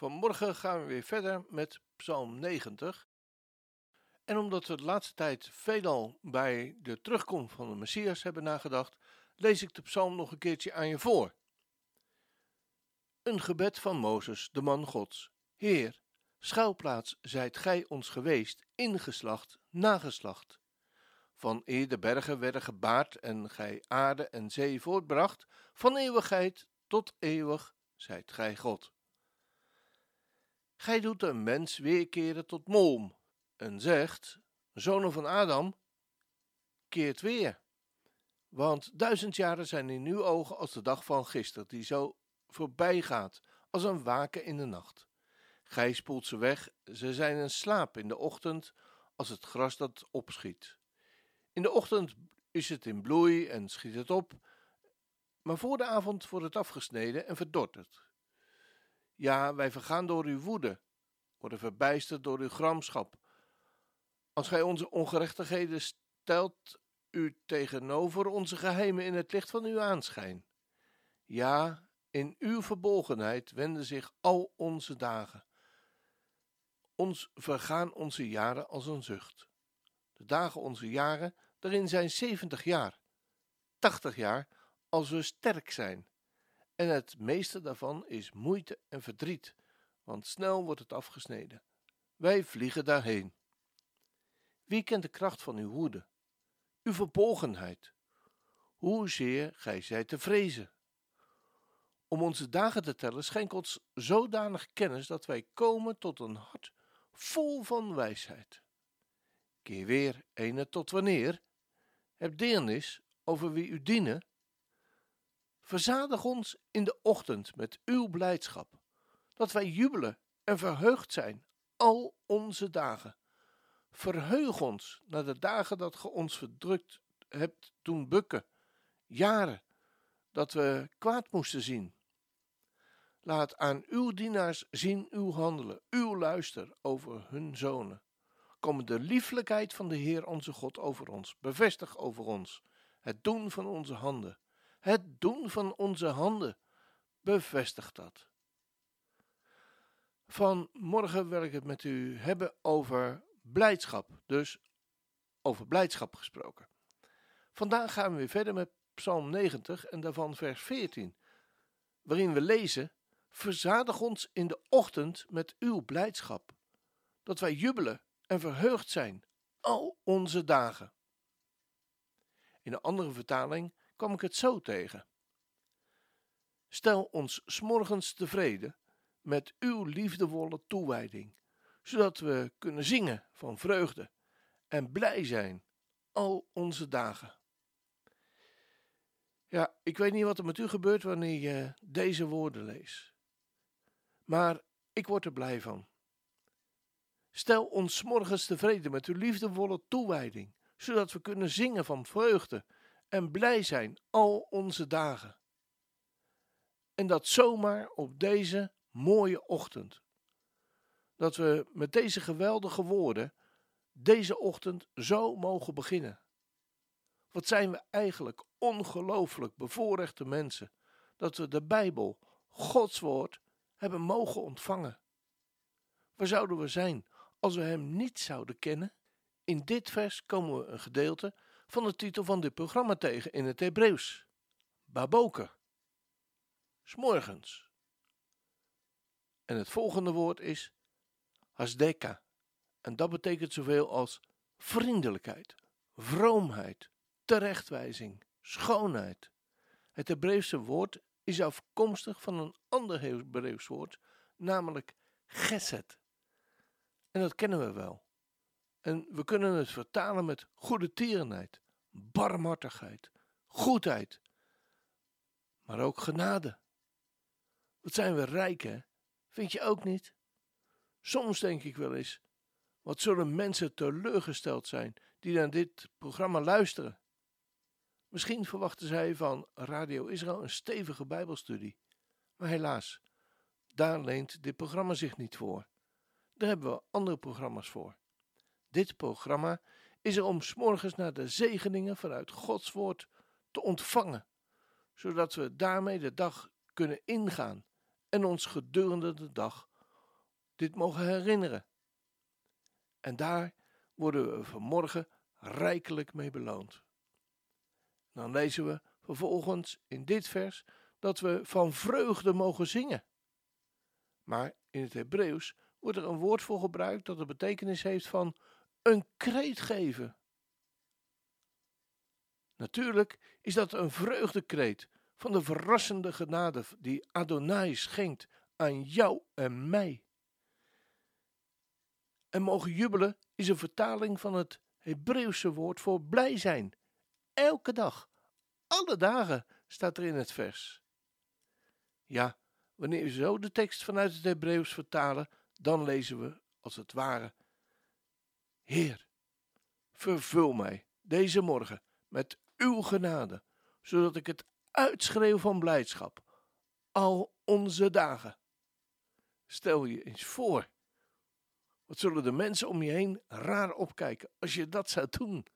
Vanmorgen gaan we weer verder met Psalm 90. En omdat we de laatste tijd veelal bij de terugkomst van de Messias hebben nagedacht, lees ik de psalm nog een keertje aan je voor. Een gebed van Mozes, de man Gods. Heer, schuilplaats zijt gij ons geweest, ingeslacht, nageslacht. Van eer de bergen werden gebaard en gij aarde en zee voortbracht, van eeuwigheid tot eeuwig zijt gij God. Gij doet een mens weerkeren tot molm en zegt, zonen van Adam, keert weer. Want duizend jaren zijn in uw ogen als de dag van gisteren, die zo voorbij gaat, als een waken in de nacht. Gij spoelt ze weg, ze zijn een slaap in de ochtend, als het gras dat opschiet. In de ochtend is het in bloei en schiet het op, maar voor de avond wordt het afgesneden en verdort het. Ja, wij vergaan door uw woede, worden verbijsterd door uw gramschap. Als gij onze ongerechtigheden stelt u tegenover onze geheimen in het licht van uw aanschijn. Ja, in uw verbolgenheid wenden zich al onze dagen. Ons vergaan onze jaren als een zucht. De dagen onze jaren, daarin zijn zeventig jaar, tachtig jaar, als we sterk zijn. En het meeste daarvan is moeite en verdriet, want snel wordt het afgesneden. Wij vliegen daarheen. Wie kent de kracht van uw woede, uw verbolgenheid, hoezeer gij zijt te vrezen? Om onze dagen te tellen, schenk ons zodanig kennis dat wij komen tot een hart vol van wijsheid. Keer weer, ene tot wanneer? Heb deernis over wie u dienen? Verzadig ons in de ochtend met uw blijdschap, dat wij jubelen en verheugd zijn al onze dagen. Verheug ons naar de dagen dat ge ons verdrukt hebt doen bukken, jaren dat we kwaad moesten zien. Laat aan uw dienaars zien uw handelen, uw luister over hun zonen. Kom de lieflijkheid van de Heer onze God over ons, bevestig over ons het doen van onze handen het doen van onze handen bevestigt dat. Vanmorgen wil ik het met u hebben over blijdschap, dus over blijdschap gesproken. Vandaag gaan we weer verder met Psalm 90 en daarvan vers 14, waarin we lezen: Verzadig ons in de ochtend met uw blijdschap, dat wij jubelen en verheugd zijn al onze dagen. In een andere vertaling kwam ik het zo tegen. Stel ons smorgens tevreden met uw liefdevolle toewijding, zodat we kunnen zingen van vreugde en blij zijn al onze dagen. Ja, ik weet niet wat er met u gebeurt wanneer je deze woorden leest. Maar ik word er blij van. Stel ons morgens tevreden met uw liefdevolle toewijding, zodat we kunnen zingen van vreugde en blij zijn al onze dagen. En dat zomaar op deze mooie ochtend. Dat we met deze geweldige woorden deze ochtend zo mogen beginnen. Wat zijn we eigenlijk ongelooflijk bevoorrechte mensen dat we de Bijbel, Gods woord, hebben mogen ontvangen. Waar zouden we zijn als we Hem niet zouden kennen? In dit vers komen we een gedeelte van de titel van dit programma tegen in het Hebreeuws. Baboke. S'morgens. En het volgende woord is hasdeka. En dat betekent zoveel als vriendelijkheid, vroomheid, terechtwijzing, schoonheid. Het Hebreeuwse woord is afkomstig van een ander Hebreeuws woord, namelijk geset. En dat kennen we wel. En we kunnen het vertalen met goede tierenheid, barmhartigheid, goedheid, maar ook genade. Wat zijn we rijk, hè? Vind je ook niet? Soms denk ik wel eens, wat zullen mensen teleurgesteld zijn die naar dit programma luisteren? Misschien verwachten zij van Radio Israël een stevige Bijbelstudie. Maar helaas, daar leent dit programma zich niet voor. Daar hebben we andere programma's voor. Dit programma is er om s'morgens naar de zegeningen vanuit Gods woord te ontvangen, zodat we daarmee de dag kunnen ingaan en ons gedurende de dag dit mogen herinneren. En daar worden we vanmorgen rijkelijk mee beloond. Dan lezen we vervolgens in dit vers dat we van vreugde mogen zingen. Maar in het Hebreeuws wordt er een woord voor gebruikt dat de betekenis heeft van een kreet geven. Natuurlijk is dat een vreugdekreet van de verrassende genade die Adonai schenkt aan jou en mij. En mogen jubelen is een vertaling van het Hebreeuwse woord voor blij zijn. Elke dag, alle dagen staat er in het vers. Ja, wanneer we zo de tekst vanuit het Hebreeuws vertalen, dan lezen we als het ware: Heer, vervul mij deze morgen met uw genade, zodat ik het uitschreeuw van blijdschap al onze dagen. Stel je eens voor wat zullen de mensen om je heen raar opkijken als je dat zou doen?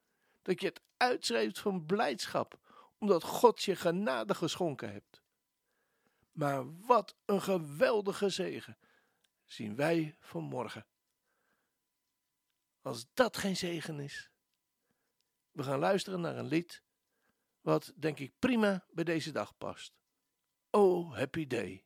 Dat je het uitschrijft van blijdschap, omdat God je genade geschonken hebt. Maar wat een geweldige zegen zien wij vanmorgen. Als dat geen zegen is. We gaan luisteren naar een lied wat denk ik prima bij deze dag past. Oh, happy day.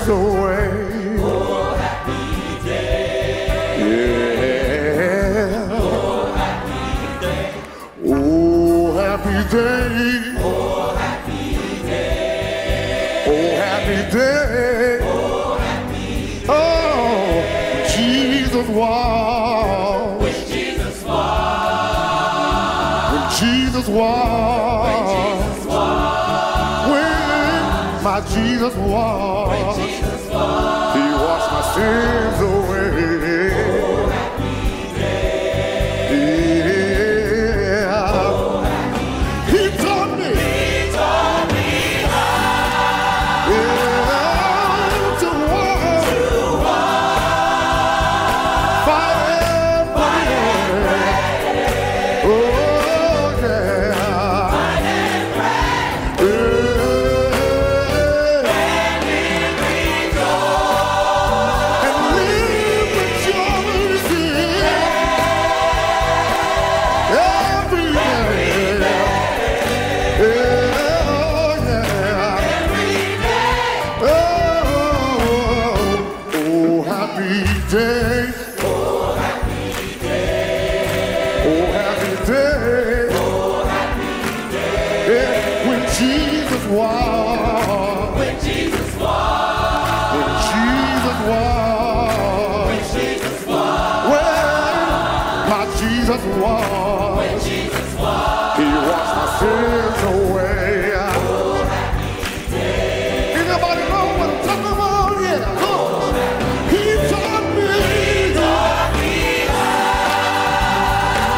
lies away. Oh, happy day. Oh, happy day. Oh, happy day. Oh, happy day. Oh, happy day. Oh, happy day. Oh, Jesus was. When Jesus was. He washed my sins away.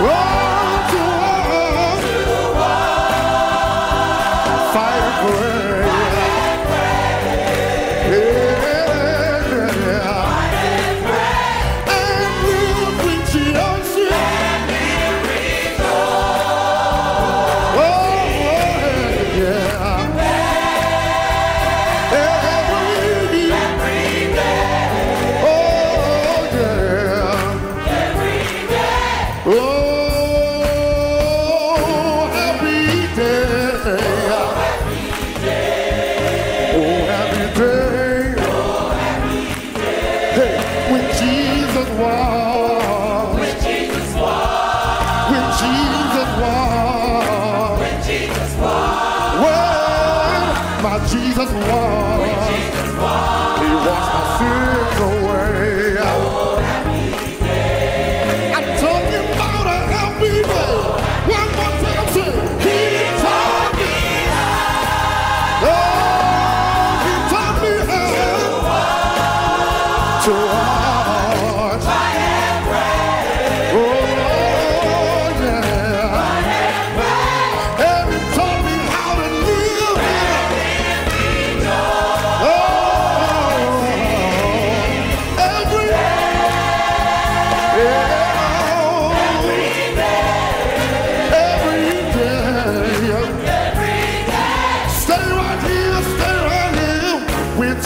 Whoa!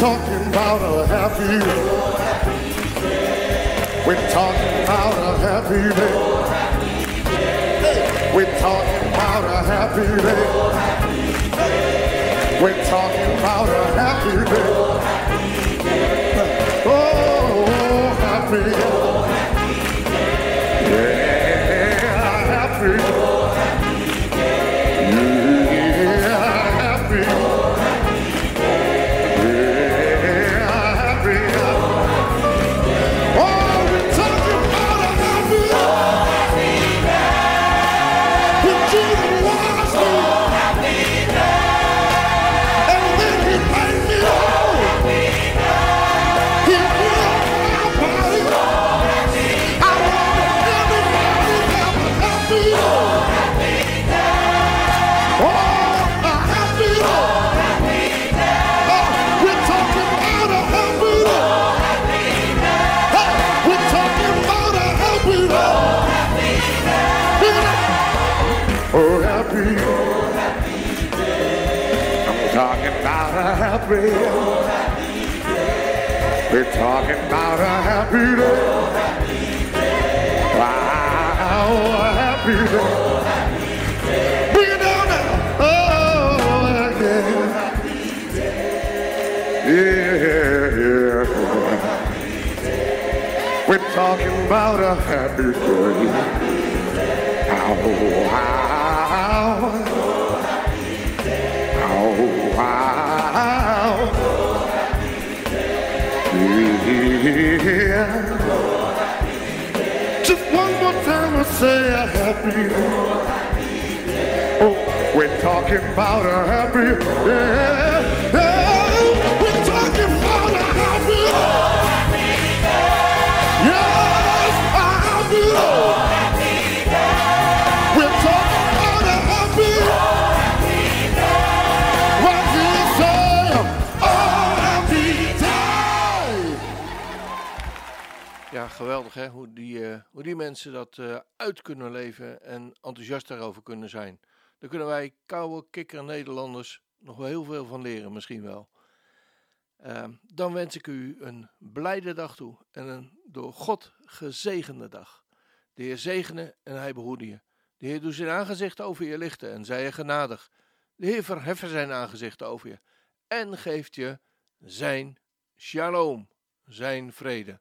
Talking about a happy day. We're talking about a happy day. We're talking about a happy day. We're talking about a happy day. Oh, oh happy. Yeah, Oh, happy. Oh, happy day. I'm talking about a happy. Oh, happy day. We're talking about a happy day. Oh, happy day. Wow, a happy day. Oh, happy day. Bring it down now. Oh, yeah. Oh, happy day. Yeah, yeah. Oh, happy day. We're talking about a happy day. Oh, happy day. Oh, wow. Yeah. Just one more time I say a happy. Oh, we're talking about a happy. Yeah. Geweldig hè, hoe die, eh, hoe die mensen dat eh, uit kunnen leven en enthousiast daarover kunnen zijn. Daar kunnen wij koude kikker Nederlanders nog wel heel veel van leren, misschien wel. Ehm, dan wens ik u een blijde dag toe en een door God gezegende dag. De Heer zegene en hij behoede je. De Heer doet zijn aangezicht over je lichten en zij je genadig. De Heer verheffen zijn aangezicht over je en geeft je zijn shalom, zijn vrede.